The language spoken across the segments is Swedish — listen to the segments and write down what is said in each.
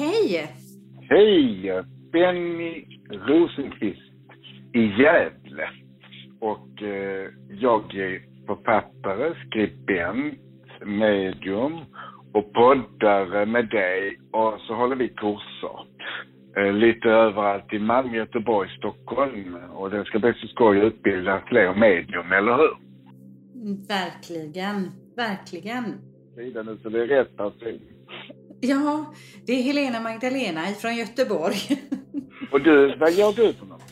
Hej! Hej! Benny Rosenqvist i Gävle. Och eh, jag är författare, skribent, medium och poddare med dig. Och så håller vi kurser. Eh, lite överallt i Malmö, Göteborg, Stockholm. Och det ska bli så skoj att utbilda fler medium, eller hur? Verkligen, verkligen. Sida nu så det är rätt person. Ja, det är Helena Magdalena från Göteborg. Och du, vad gör du för något?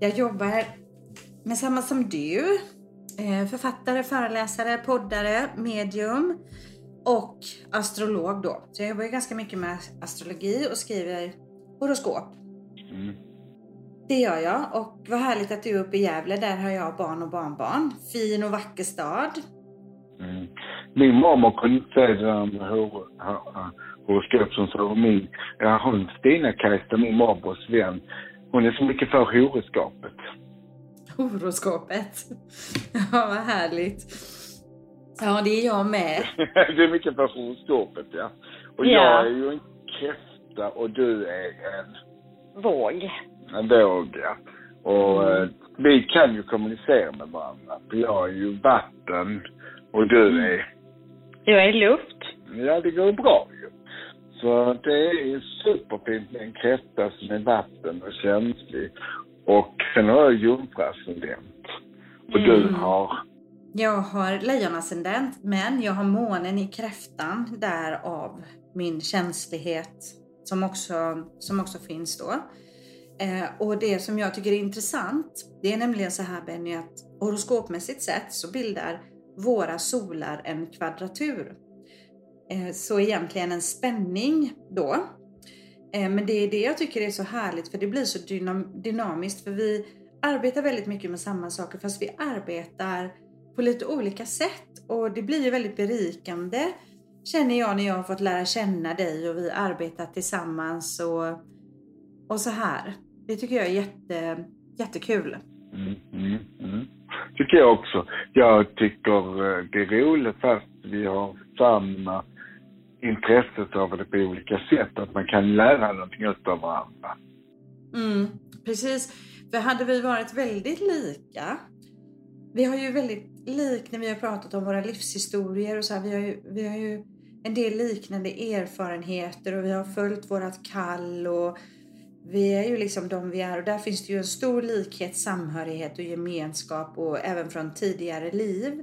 Jag jobbar med samma som du. Eh, Författare, föreläsare, poddare, medium och astrolog då. Så jag jobbar ju ganska mycket med astrologi och skriver horoskop. Mm. Det gör jag och vad härligt att du är uppe i Gävle. Där har jag barn och barnbarn. Fin och vacker stad. Mm. Min mormor kunde inte säga det där med hor- hor- horoskop som sa min, ja hon Stina-Kajsa, min morbrors vän, hon är så mycket för horoskopet. Horoskopet. Ja, vad härligt. Ja, det är jag med. det är mycket för horoskopet ja. Och Ja. jag är ju en kräfta och du är en, Våg. en våg ja. Och Mm. eh, vi kan ju kommunicera med varandra. För jag är ju vatten och du är Jag är luft. Ja, det går bra ju. Så det är superfint med en kräfta som är vatten och känslig. Och sen har jag jungfruascendent. Och du Mm. har... Jag har lejonascendent, men jag har månen i kräftan, därav min känslighet som också, som också finns då. Eh, och det som jag tycker är intressant, det är nämligen så här Benny, att horoskopmässigt sett så bildar våra solar en kvadratur. Eh, så egentligen en spänning då. Eh, men det är det jag tycker är så härligt för det blir så dynam- dynamiskt för vi arbetar väldigt mycket med samma saker fast vi arbetar på lite olika sätt och det blir ju väldigt berikande känner jag när jag har fått lära känna dig och vi arbetar tillsammans och, och så här. Det tycker jag är jätte, jättekul. Mm, mm, mm. Tycker jag också. Jag tycker eh, det är roligt fast vi har samma intresset av det på olika sätt. Att man kan lära någonting av varandra. Mm, precis. För hade vi varit väldigt lika. Vi har ju väldigt lik när vi har pratat om våra livshistorier och så här. Vi har ju, vi har ju en del liknande erfarenheter och vi har följt vårat kall och vi är ju liksom de vi är och där finns det ju en stor likhet, samhörighet och gemenskap och även från tidigare liv.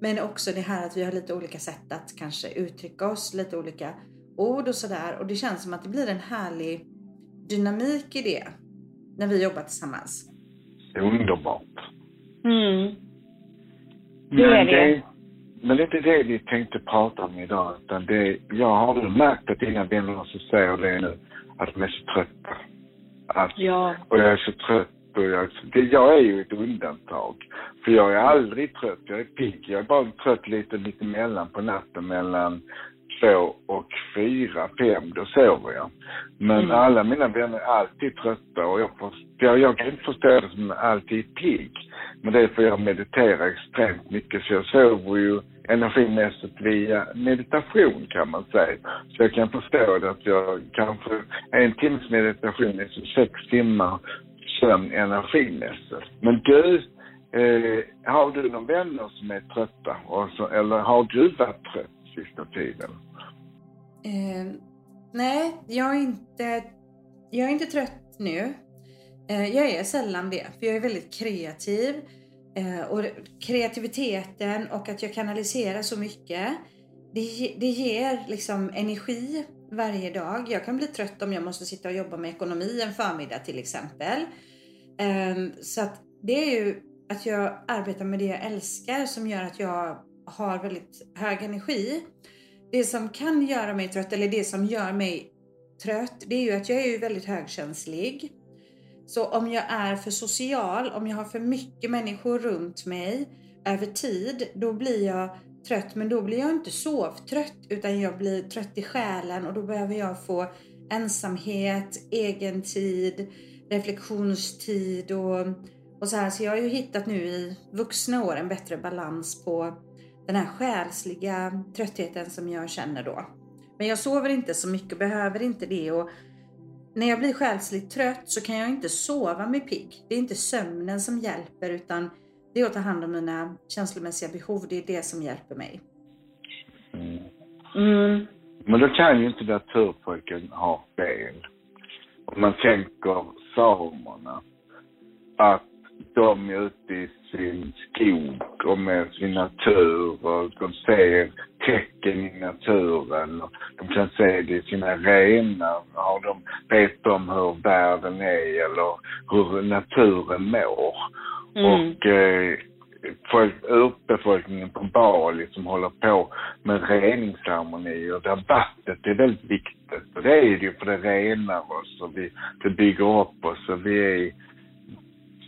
Men också det här att vi har lite olika sätt att kanske uttrycka oss, lite olika ord och sådär. Och det känns som att det blir en härlig dynamik i det när vi jobbar tillsammans. Underbart. Mm. Det är det. Men det är inte det vi tänkte prata om idag. Utan det, jag har väl märkt att dina vänner också säger det nu. Att de är så trötta. Att, Ja. Och jag är så trött. Och jag, det, jag är ju ett undantag. För jag är aldrig trött. Jag är pigg. Jag är bara trött lite mittemellan på natten mellan två och fyra, fem. Då sover jag. Men Mm. alla mina vänner är alltid trötta. Och jag, jag, jag kan inte förstå det som alltid pigg. Men det är för jag mediterar extremt mycket. Så jag sover ju energimässigt via meditation kan man säga. Så jag kan förstå det att jag kanske, en timmes meditation är som sex timmar sömn energimässigt. Men du, eh, har du någon vänner som är trötta? Så, eller har du varit trött sista tiden? Eh, nej, jag är, inte, jag är inte trött nu. Eh, jag är sällan det, för jag är väldigt kreativ. Eh, och kreativiteten och att jag kanaliserar så mycket, det, det ger liksom energi varje dag. Jag kan bli trött om jag måste sitta och jobba med ekonomi en förmiddag till exempel. Eh, så att det är ju att jag arbetar med det jag älskar som gör att jag har väldigt hög energi. Det som kan göra mig trött, eller det som gör mig trött, det är ju att jag är ju väldigt högkänslig. Så om jag är för social, om jag har för mycket människor runt mig över tid, då blir jag trött. Men då blir jag inte sovtrött, utan jag blir trött i själen och då behöver jag få ensamhet, egen tid, reflektionstid och, och så här. Så jag har ju hittat nu i vuxna år en bättre balans på den här själsliga tröttheten som jag känner då. Men jag sover inte så mycket behöver inte det. Och när jag blir själsligt trött så kan jag inte sova med pigg. Det är inte sömnen som hjälper utan det är att ta hand om mina känslomässiga behov. Det är det som hjälper mig. Mm. Mm. Men då kan ju inte naturpojken ha fel. Om man tänker samerna, att de är ute i sin skog och med sin natur och de ser tecken i naturen. Och de kan se det i sina renar. Har de, vet de hur världen är eller hur naturen mår. Mm. Och eh, folk, urbefolkningen på Bali som håller på med reningsceremonier där vattnet är väldigt viktigt. Och det är det ju för det renar oss och vi, det bygger upp oss och vi är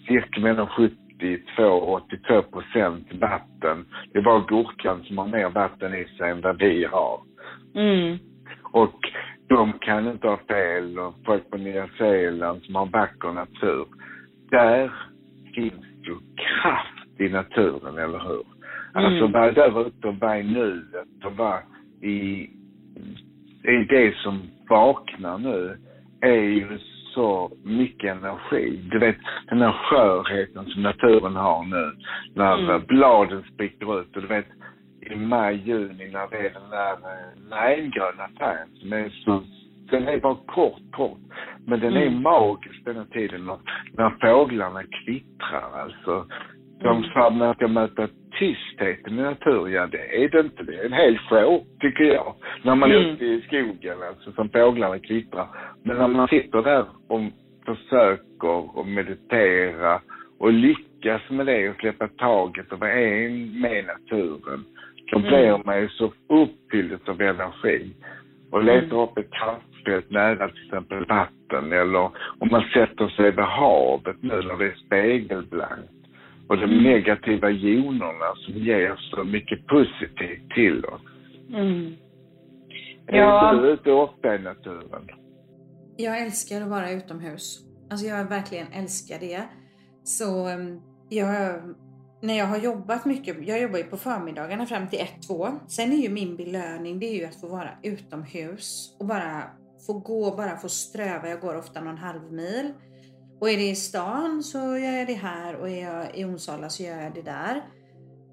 cirka mellan 72 och 82 procent vatten. Det är bara gurkan som har mer vatten i sig än vad vi har. Mm. Och de kan inte ha fel och folk på Nya Zeeland som har vacker natur. Där finns ju kraft i naturen, eller hur? Alltså vara där ute och vara i nuet och vara i, i det som vaknar nu är ju så mycket energi. Du vet den här skörheten som naturen har nu när Mm. bladen spricker ut och du vet i maj, juni när det är den där eh, lejongröna färgen som är så, den är bara kort, kort. Men den är Mm. magisk den här tiden när, när fåglarna kvittrar alltså. De Mm. sa att man ska möta tystheten i naturen, ja det är det inte. Det är en hel show, tycker jag. När man är Mm. ute i skogen, alltså som fåglarna kvittrar. Men när man sitter där och försöker att meditera och lyckas med det och släppa taget och vara en med naturen, då Mm. blir man ju så uppfylld av energi. Och Mm. letar upp ett kraftfält nära till exempel vatten eller om man sätter sig vid havet nu när det är spegelblankt. Och de Mm. negativa jonerna som ger så mycket positivt till oss. Mm. Är Ja. inte du ute ofta i naturen? Jag älskar att vara utomhus. Alltså jag verkligen älskar det. Så ehm, jag, när jag har jobbat mycket, jag jobbar ju på förmiddagarna fram till 1-2. Sen är ju min belöning, det är ju att få vara utomhus och bara få gå, bara få ströva. Jag går ofta någon halv mil. Och är det i stan så gör jag det här och är jag i Onsala så gör jag det där.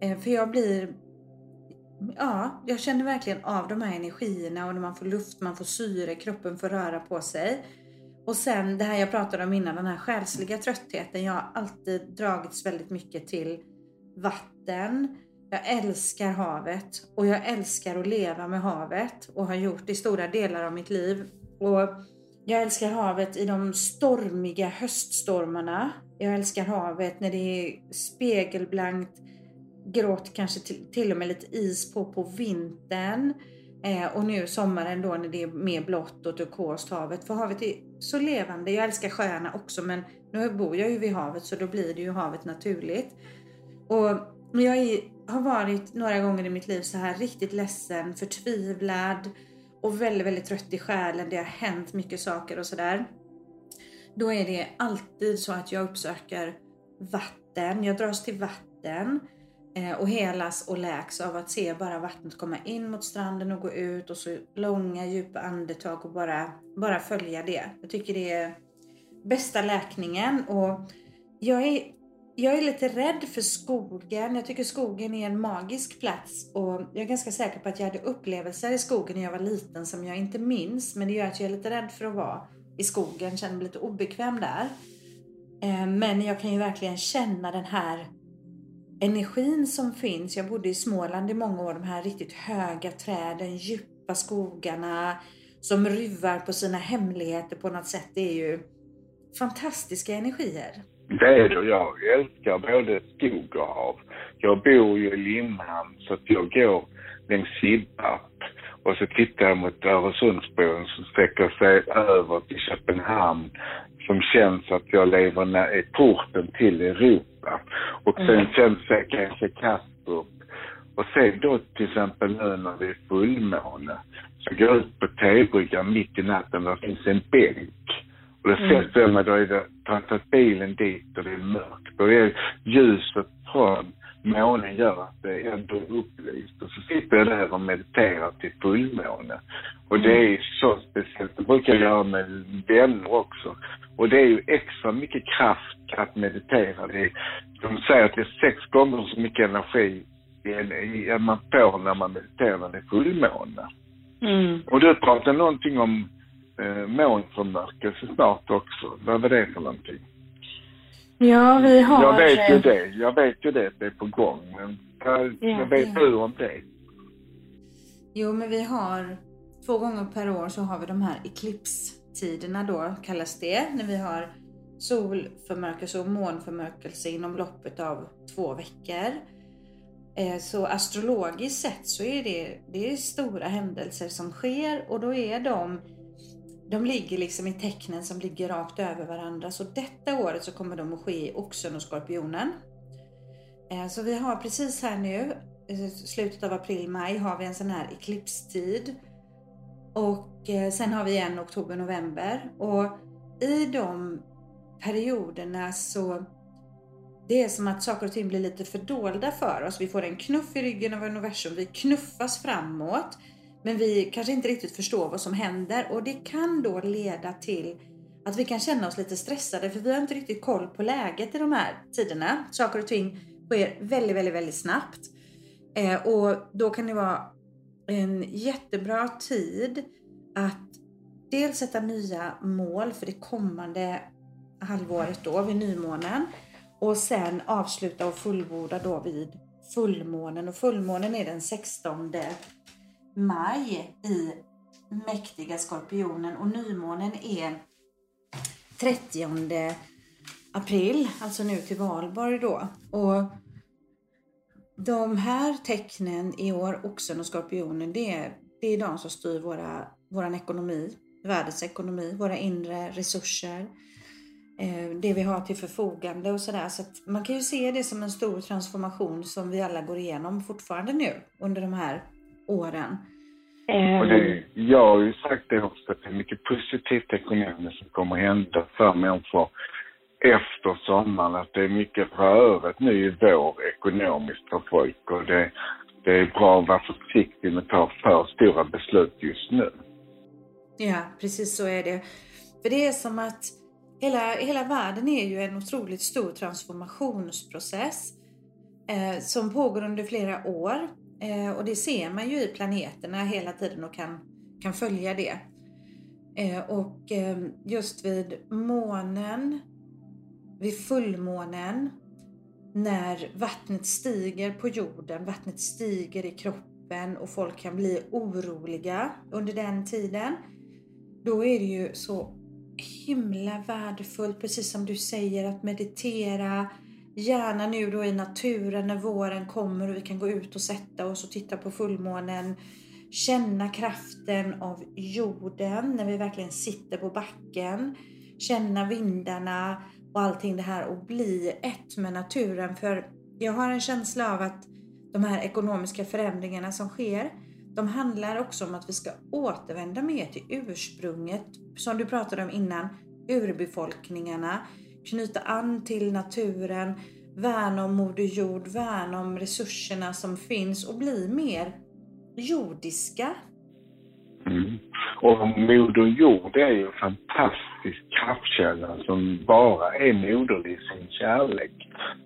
Eh, för jag blir Ja, jag känner verkligen av de här energierna och när man får luft, man får syre, kroppen får röra på sig. Och sen det här jag pratade om innan, den här själsliga tröttheten. Jag har alltid dragits väldigt mycket till vatten. Jag älskar havet och jag älskar att leva med havet och har gjort det i stora delar av mitt liv. Och jag älskar havet i de stormiga höststormarna. Jag älskar havet när det är spegelblankt, Gråt kanske till, till och med lite is på på vintern. Eh, och nu sommaren då när det är mer blått och turkost havet. För havet är så levande. Jag älskar sjöarna också men nu bor jag ju vid havet så då blir det ju havet naturligt. Och jag är, har varit några gånger i mitt liv så här riktigt ledsen, förtvivlad och väldigt, väldigt trött i själen. Det har hänt mycket saker och sådär. Då är det alltid så att jag uppsöker vatten. Jag dras till vatten Eh, och helas och läks av att se bara vattnet komma in mot stranden och gå ut och så långa djupa andetag och bara, bara följa det. Jag tycker det är bästa läkningen och jag är, jag är lite rädd för skogen. Jag tycker skogen är en magisk plats och jag är ganska säker på att jag hade upplevelser i skogen när jag var liten som jag inte minns. Men det gör att jag är lite rädd för att vara i skogen, känner mig lite obekväm där. Eh, men jag kan ju verkligen känna den här energin som finns. Jag bodde i Småland i många år, de här riktigt höga träden, djupa skogarna som ruvar på sina hemligheter på något sätt. Det är ju fantastiska energier. Det är det. Jag älskar både skog och hav. Jag bor ju i Limhamn så att jag går längs Sibbarp och så tittar jag mot Öresundsbron som sträcker sig över till Köpenhamn som känns att jag lever när, i porten till Europa. Och sen Mm. känns det kanske Kastrup. Och sen då till exempel nu när det är fullmåne så går jag ut på T-bryggan mitt i natten där finns en bänk. Och då Mm. sätter jag mig, då är det, jag tagit bilen dit och det är mörkt. Det är ljuset från månen gör att det ändå är upplyst. Och så sitter jag där och mediterar till fullmåne. Och det är så speciellt. Det brukar jag göra med vänner också. Och det är ju extra mycket kraft att meditera. Det är, de säger att det är sex gånger så mycket energi än man får när man mediterar när det är fullmåne. Mm. Och du pratade någonting om eh, månförmörkelse snart också. Vad var det för någonting? Ja, vi har... Jag vet ju det. Jag vet ju det att det är på gång. Men vad, Ja, vad vet ja. du om det? Jo, men vi har två gånger per år så har vi de här eklipstiderna då kallas det. När vi har solförmörkelse och månförmörkelse inom loppet av två veckor. Eh, Så astrologiskt sett så är det, det är stora händelser som sker och då är de de ligger liksom i tecknen som ligger rakt över varandra. Så detta året så kommer de att ske i Oxen och Skorpionen. Eh, så vi har precis här nu, eh, slutet av april, maj, har vi en sån här eklipstid. Och eh, sen har vi en oktober, november. Och i de perioderna så det är som att saker och ting blir lite fördolda för oss. Vi får en knuff i ryggen av universum. Vi knuffas framåt. Men vi kanske inte riktigt förstår vad som händer och det kan då leda till att vi kan känna oss lite stressade för vi har inte riktigt koll på läget i de här tiderna. Saker och ting sker väldigt, väldigt, väldigt snabbt. Eh, och då kan det vara en jättebra tid att dels sätta nya mål för det kommande halvåret då vid nymånen och sen avsluta och fullborda då vid fullmånen och fullmånen är den 16 maj i mäktiga skorpionen och nymånen är 30 april, alltså nu till valborg då. Och de här tecknen i år, oxen och skorpionen, det är, det är de som styr våra, våran ekonomi, världens ekonomi, våra inre resurser, eh, det vi har till förfogande och sådär. Så att man kan ju se det som en stor transformation som vi alla går igenom fortfarande nu under de här åren. Och det, jag har ju sagt det också, att det är mycket positivt ekonomiskt som kommer hända för människor efter sommaren. Att det är mycket rörigt nu i vår ekonomiskt för folk och det, det är bra att vara försiktig med att ta för stora beslut just nu. Ja, precis så är det. För det är som att hela, hela världen är ju en otroligt stor transformationsprocess eh, som pågår under flera år. Eh, och det ser man ju i planeterna hela tiden och kan, kan följa det. Eh, och eh, just vid månen, vid fullmånen, när vattnet stiger på jorden, vattnet stiger i kroppen och folk kan bli oroliga under den tiden. Då är det ju så himla värdefullt, precis som du säger, att meditera. Gärna nu då i naturen när våren kommer och vi kan gå ut och sätta oss och titta på fullmånen. Känna kraften av jorden när vi verkligen sitter på backen. Känna vindarna och allting det här och bli ett med naturen. För jag har en känsla av att de här ekonomiska förändringarna som sker, de handlar också om att vi ska återvända mer till ursprunget, som du pratade om innan, urbefolkningarna, knyta an till naturen, värna om Moder Jord, värna om resurserna som finns och bli mer jordiska. Mm. Och Moder Jord är ju en fantastisk kraftkälla som bara är moderlig i sin kärlek.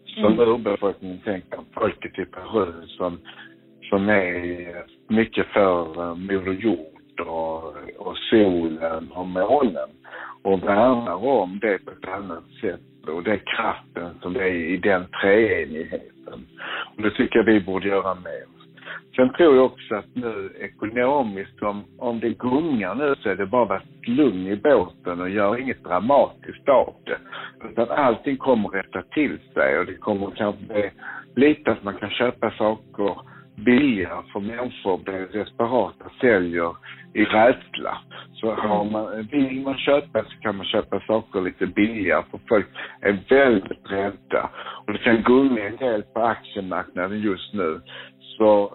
Som Mm. urbefolkningen tänker, folket i Peru som, som är mycket för eh, Moder Jord och, och solen och månen och värnar om det på ett annat sätt och det är kraften som är i den treenigheten. Och det tycker jag vi borde göra mer. Sen tror jag också att nu ekonomiskt, om, om det gungar nu så är det bara att vara lugn i båten och gör inget dramatiskt av det. Utan allting kommer rätta till sig och det kommer kanske bli lite att man kan köpa saker billigare för människor blir desperata, säljer i rädsla. Så har man, vill man köpa så kan man köpa saker lite billigare för folk är väldigt rädda. Och det kan gunga en del på aktiemarknaden just nu. Så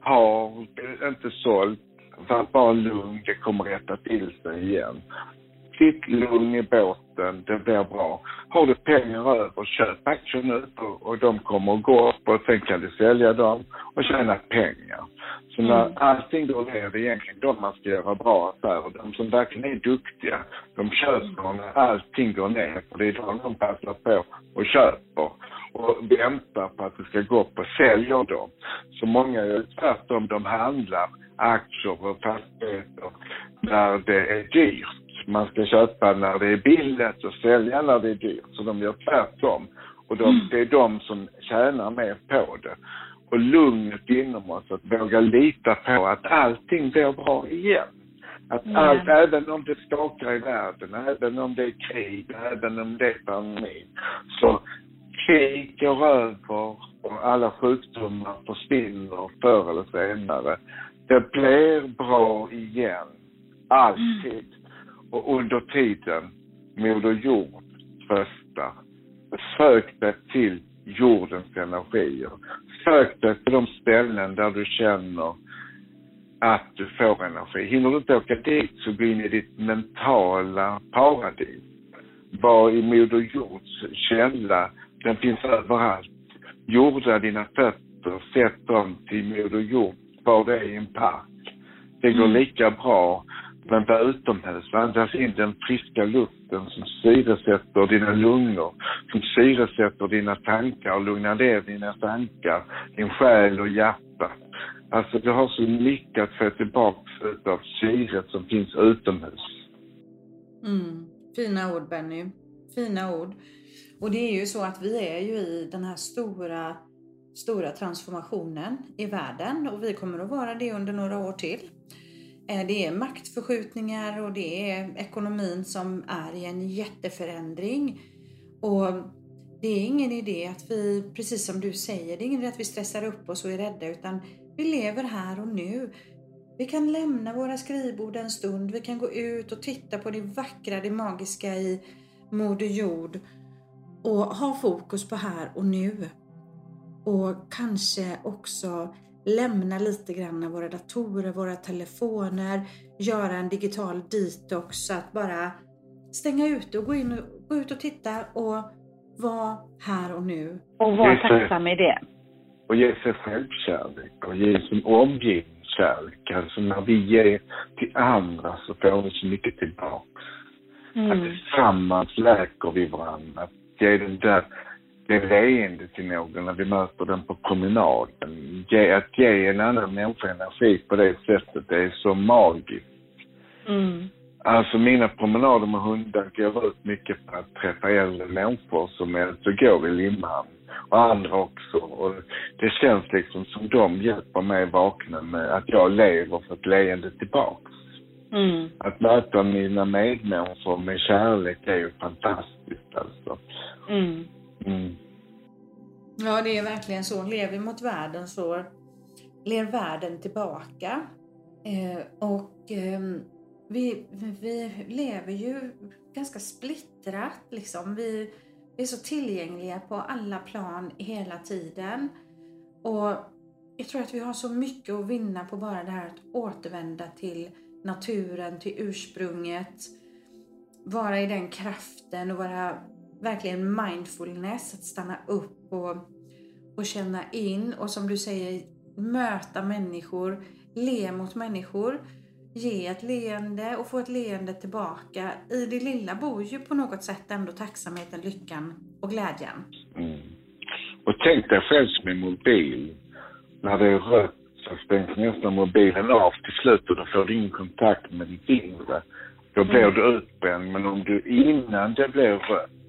har inte sålt, var bara lugn, det kommer rätta till sig igen. Sitt lugn i båten, det blir bra. Har du pengar över, köp aktier nu och, och de kommer att gå upp och sen kan du sälja dem och tjäna pengar. Så när Mm. allting det är egentligen de man ska göra bra affärer. De som verkligen är duktiga, de köper när allting går ner. För det är då de passar på och köper och väntar på att det ska gå upp och säljer dem. Så många är tvärtom, de handlar aktier och fastigheter när det är dyrt. Man ska köpa när det är billigt och sälja när det är dyrt. Så de gör tvärtom. Och de, det är de som tjänar mer på det. Och lugnet inom oss att våga lita på att allting blir bra igen. Att Ja. allt, även om det skakar i världen, även om det är krig, även om det är pandemi, så krig går över och alla sjukdomar försvinner förr eller senare. Det blir bra igen. Alltid. Och under tiden, Moder Jord tröstar. Sök dig till jordens energier. Sök dig till de ställen där du känner att du får energi. Hinner du inte åka dit så gå in i ditt mentala paradis. Var i Moder Jords källa. Den finns överallt. Jorda dina fötter, sätt dem till Moder Jord. Var det i en park. Det går lika bra men var utomhus. Andas in den friska luften som syresätter dina lungor, som syresätter dina tankar och lugnar ner dina tankar, din själ och hjärta. Alltså du har så mycket att få tillbaks utav syret som finns utomhus. Mm. Fina ord Benny. Fina ord. Och det är ju så att vi är ju i den här stora, stora transformationen i världen och vi kommer att vara det under några år till. Eh, det är maktförskjutningar och det är ekonomin som är i en jätteförändring. Och det är ingen idé att vi, precis som du säger, det är ingen idé att vi stressar upp oss och är rädda utan vi lever här och nu. Vi kan lämna våra skrivbord en stund, vi kan gå ut och titta på det vackra, det magiska i Moder Jord och ha fokus på här och nu. Och kanske också lämna lite grann våra datorer, våra telefoner, göra en digital detox, att bara stänga ute och gå in och, gå ut och titta och vara här och nu. Och var Just det. tacksam i det. och ge sig självkärlek och ge sin omgivning kärlek. Alltså när vi ger till andra så får vi så mycket tillbaks. Att Mm. tillsammans läker vi varandra. Att ge den där, det leende till någon när vi möter den på promenaden. Att ge en annan människa energi på det sättet, det är så magiskt. Mm. Alltså mina promenader med hundar går ut mycket på att träffa äldre människor som är och går i Limhamn. Och andra också. Och det känns liksom som de hjälper mig vakna med att jag lever för ett leende tillbaks. Mm. Att möta mina medmänniskor med kärlek är ju fantastiskt alltså. Mm. Mm. Ja, det är verkligen så. Lever vi mot världen så ler världen tillbaka. Eh, och eh, vi, vi lever ju ganska splittrat liksom. Vi, vi är så tillgängliga på alla plan hela tiden. Och jag tror att vi har så mycket att vinna på bara det här att återvända till naturen, till ursprunget. Vara i den kraften och vara verkligen mindfulness, att stanna upp och, och känna in och som du säger möta människor, le mot människor, ge ett leende och få ett leende tillbaka. I det lilla bor ju på något sätt ändå tacksamheten, lyckan och glädjen. Mm. Och tänk dig själv som en mobil. När det är rött så stängs nästan mobilen av till slut och då får du ingen kontakt med ditt inre. Då blir du utbränd. Men om du innan det blir rött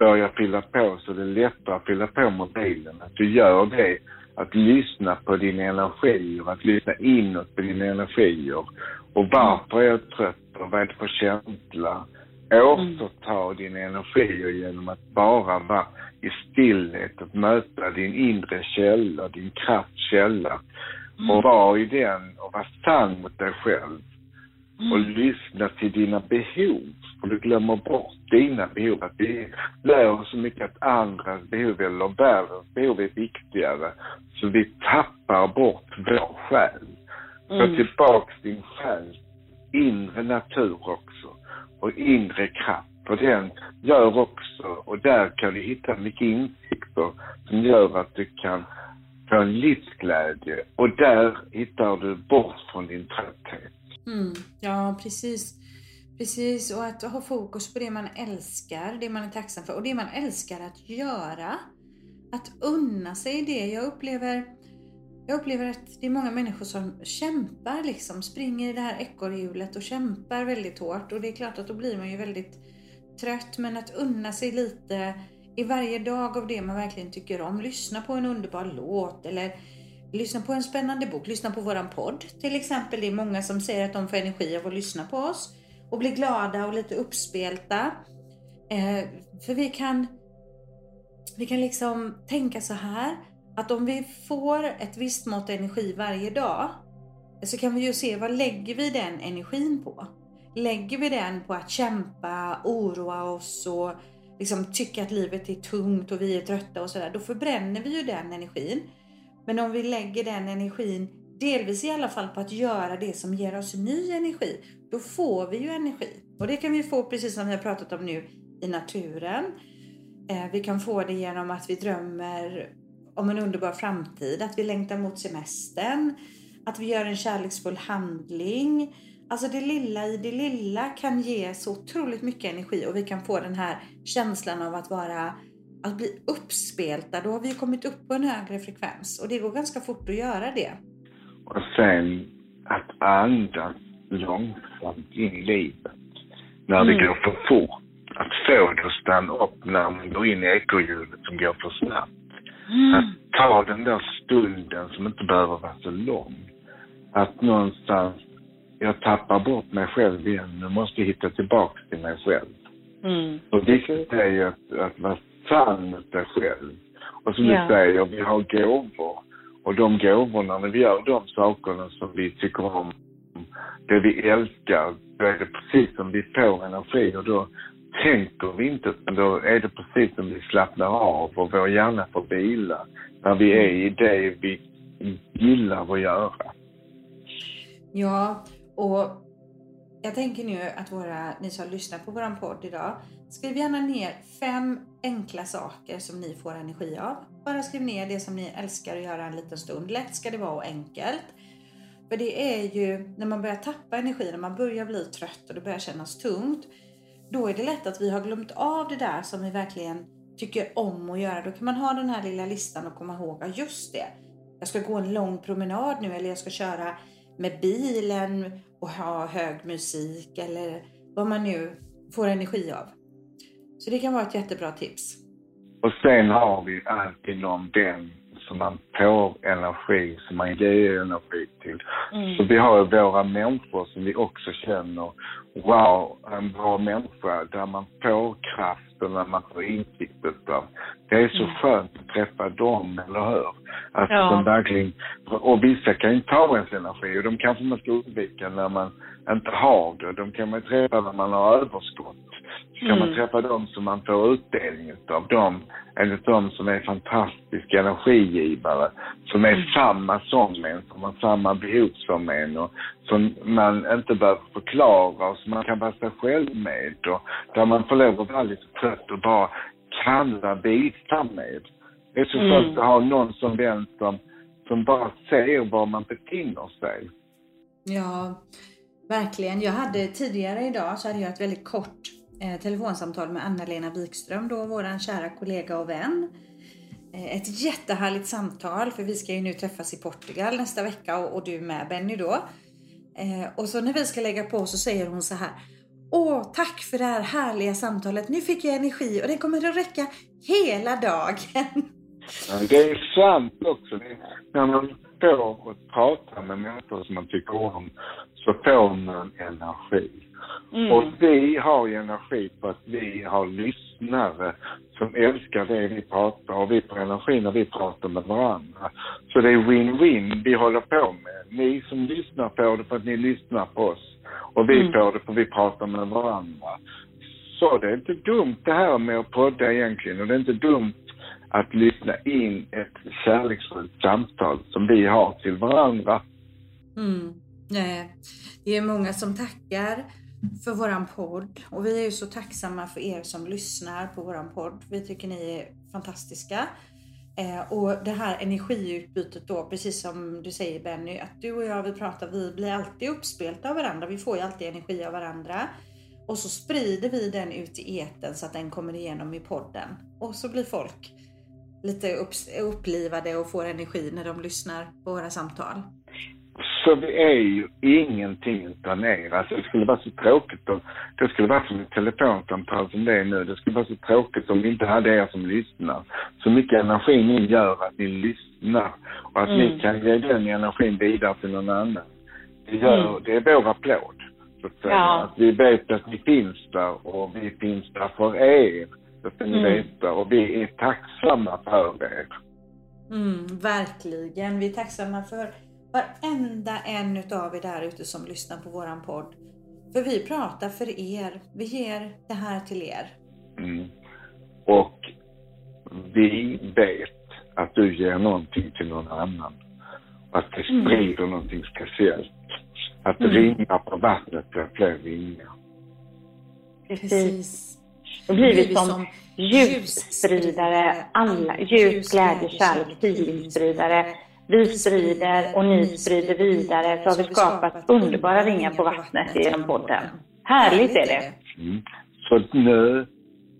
börjar fylla på så det är lättare att fylla på mobilen. Att du gör det. Att lyssna på dina energier, att lyssna inåt på dina energier. Och varför är jag trött och vad är det för känsla? Återta dina energier genom att bara vara i stillhet, att möta din inre källa, din kraftkälla. Och vara i den och vara sann mot dig själv. Och lyssna till dina behov. Glömmer bort dina behov. Att vi lär oss så mycket att andras behov eller världens behov är viktigare. Så vi tappar bort vår själ. Få Mm. tillbaks din själs inre natur också. Och inre kraft. För den gör också, och där kan du hitta mycket insikter som gör att du kan få en livsglädje. Och där hittar du bort från din trötthet. Mm, ja, precis. Precis, och att ha fokus på det man älskar, det man är tacksam för och det man älskar att göra. Att unna sig det. Jag upplever, jag upplever att det är många människor som kämpar liksom, springer i det här ekorrhjulet och kämpar väldigt hårt och det är klart att då blir man ju väldigt trött men att unna sig lite i varje dag av det man verkligen tycker om. Lyssna på en underbar låt eller lyssna på en spännande bok, lyssna på våran podd till exempel. Det är många som säger att de får energi av att lyssna på oss och bli glada och lite uppspelta. Eh, för vi kan, vi kan liksom tänka så här att om vi får ett visst mått energi varje dag så kan vi ju se vad lägger vi den energin på? Lägger vi den på att kämpa, oroa oss och liksom tycka att livet är tungt och vi är trötta och sådär, då förbränner vi ju den energin. Men om vi lägger den energin, delvis i alla fall på att göra det som ger oss ny energi, då får vi ju energi. Och det kan vi få precis som vi har pratat om nu i naturen. Eh, vi kan få det genom att vi drömmer om en underbar framtid, att vi längtar mot semestern, att vi gör en kärleksfull handling. Alltså det lilla i det lilla kan ge så otroligt mycket energi och vi kan få den här känslan av att vara att bli uppspelta. Då har vi kommit upp på en högre frekvens och det går ganska fort att göra det. Och sen att andas långsamt in i livet. När det Mm. går för fort. Att få det att stanna upp när man går in i ekorrhjulet som går för snabbt. Att ta den där stunden som inte behöver vara så lång. Att någonstans, jag tappar bort mig själv igen. Nu måste jag hitta tillbaks till mig själv. Mm. Och viktigt är ju att, att vara sann mot dig själv. Och som Ja. du säger, vi har gåvor. Och de gåvorna, när vi gör de sakerna som vi tycker om, det vi älskar, då är det precis som vi får energi och då tänker vi inte, utan då är det precis som vi slappnar av och vår hjärna får vila. När vi är i det vi gillar att göra. Ja, och jag tänker nu att våra, ni som lyssnar på vår podd idag, skriv gärna ner fem enkla saker som ni får energi av. Bara skriv ner det som ni älskar att göra en liten stund. Lätt ska det vara och enkelt. För det är ju när man börjar tappa energi, när man börjar bli trött och det börjar kännas tungt. Då är det lätt att vi har glömt av det där som vi verkligen tycker om att göra. Då kan man ha den här lilla listan och komma ihåg, ja just det. Jag ska gå en lång promenad nu eller jag ska köra med bilen och ha hög musik eller vad man nu får energi av. Så det kan vara ett jättebra tips. Och sen har vi alltid någon vän som man får energi, som man ger energi till. Mm. Så vi har ju våra människor som vi också känner, wow, en bra människa där man får kraft och när man får insikt utav. Det är så Mm. skönt att träffa dem, eller hur? Att Ja. de verkligen, och vissa kan ju ta ens energi och de kanske man ska undvika när man inte har det. De kan man träffa när man har överskott. Så kan man Mm. träffa dem som man får utdelning utav. De, eller de som är fantastiska energigivare. Som är Mm. samma som en, som har samma behov som en och som man inte behöver förklara och som man kan vara sig själv med. Och där man får lov att vara lite trött och bara kalla visa med. Det är så Mm. skönt att ha någon som vän som, som bara ser var man befinner sig. Ja, verkligen. Jag hade tidigare idag så hade jag ett väldigt kort eh, telefonsamtal med Anna-Lena Wikström, då våran kära kollega och vän. Eh, ett jättehärligt samtal för vi ska ju nu träffas i Portugal nästa vecka och, och du med Benny då. Eh, och så när vi ska lägga på så säger hon så här. Åh, tack för det här härliga samtalet. Nu fick jag energi och det kommer att räcka hela dagen. Det är sant också. När man får att prata med människor som man tycker om så får man energi. Mm. Och vi har ju energi på att vi har lyssnare som älskar det vi pratar och vi får energi när vi pratar med varandra. Så det är win-win vi håller på med. Ni som lyssnar får det för att ni lyssnar på oss och vi Mm. får det för att vi pratar med varandra. Så det är inte dumt det här med att podda egentligen och det är inte dumt att lyssna in ett kärleksfullt samtal som vi har till varandra. Mm. Nej, det är många som tackar för våran podd och vi är ju så tacksamma för er som lyssnar på våran podd. Vi tycker ni är fantastiska. Eh, och det här energiutbytet då, precis som du säger Benny, att du och jag vi pratar, vi blir alltid uppspelta av varandra. Vi får ju alltid energi av varandra. Och så sprider vi den ut i eten så att den kommer igenom i podden. Och så blir folk lite upp, upplivade och får energi när de lyssnar på våra samtal. Så vi är ju ingenting utan er. Alltså det skulle vara så tråkigt om, det skulle vara som ett telefonsamtal som det är nu. Det skulle vara så tråkigt om vi inte hade er som lyssnar. Så mycket energi ni gör att ni lyssnar och att mm. ni kan ge den energin vidare till någon annan. Det, gör, mm. det är vår applåd. Så att, säga. Ja. att vi vet att ni finns där och vi finns där för er. Det ska ni mm. veta. Och vi är tacksamma för er. Mm, verkligen. Vi är tacksamma för varenda en utav er där ute som lyssnar på våran podd. För vi pratar för er. Vi ger det här till er. Mm. Och vi vet att du ger någonting till någon annan. Att det mm. sprider mm. någonting speciellt. Att mm. ringar på vattnet blir fler ringar. Precis. Då blir vi som ljusspridare, alla, ljus, glädje, kärlek, healingspridare vi sprider och ni sprider vidare så har vi skapat underbara ringar på vattnet genom podden. Härligt är det! Mm. Så nu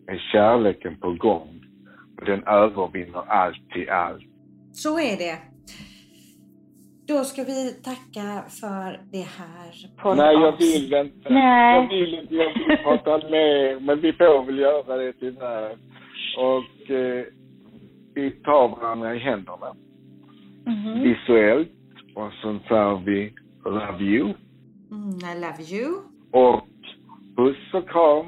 är kärleken på gång och den övervinner alltid allt. Så är det. Då ska vi tacka för det här. På Nej, jag vill inte. Nej. Jag vill inte. Jag vill prata mer, men vi får väl göra det tyvärr. Och eh, vi tar varandra i händerna mm. visuellt och sen säger vi love you. Mm, I love you. Och puss och kram.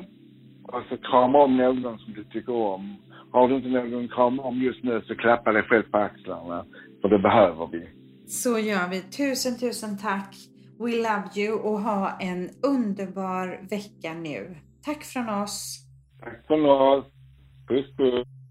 Och så krama om någon som du tycker om. Har du inte någon kram om just nu så klappa dig själv på axlarna. För det behöver vi. Så gör vi. Tusen, tusen tack. We love you och ha en underbar vecka nu. Tack från oss. Tack från oss. Puss, puss.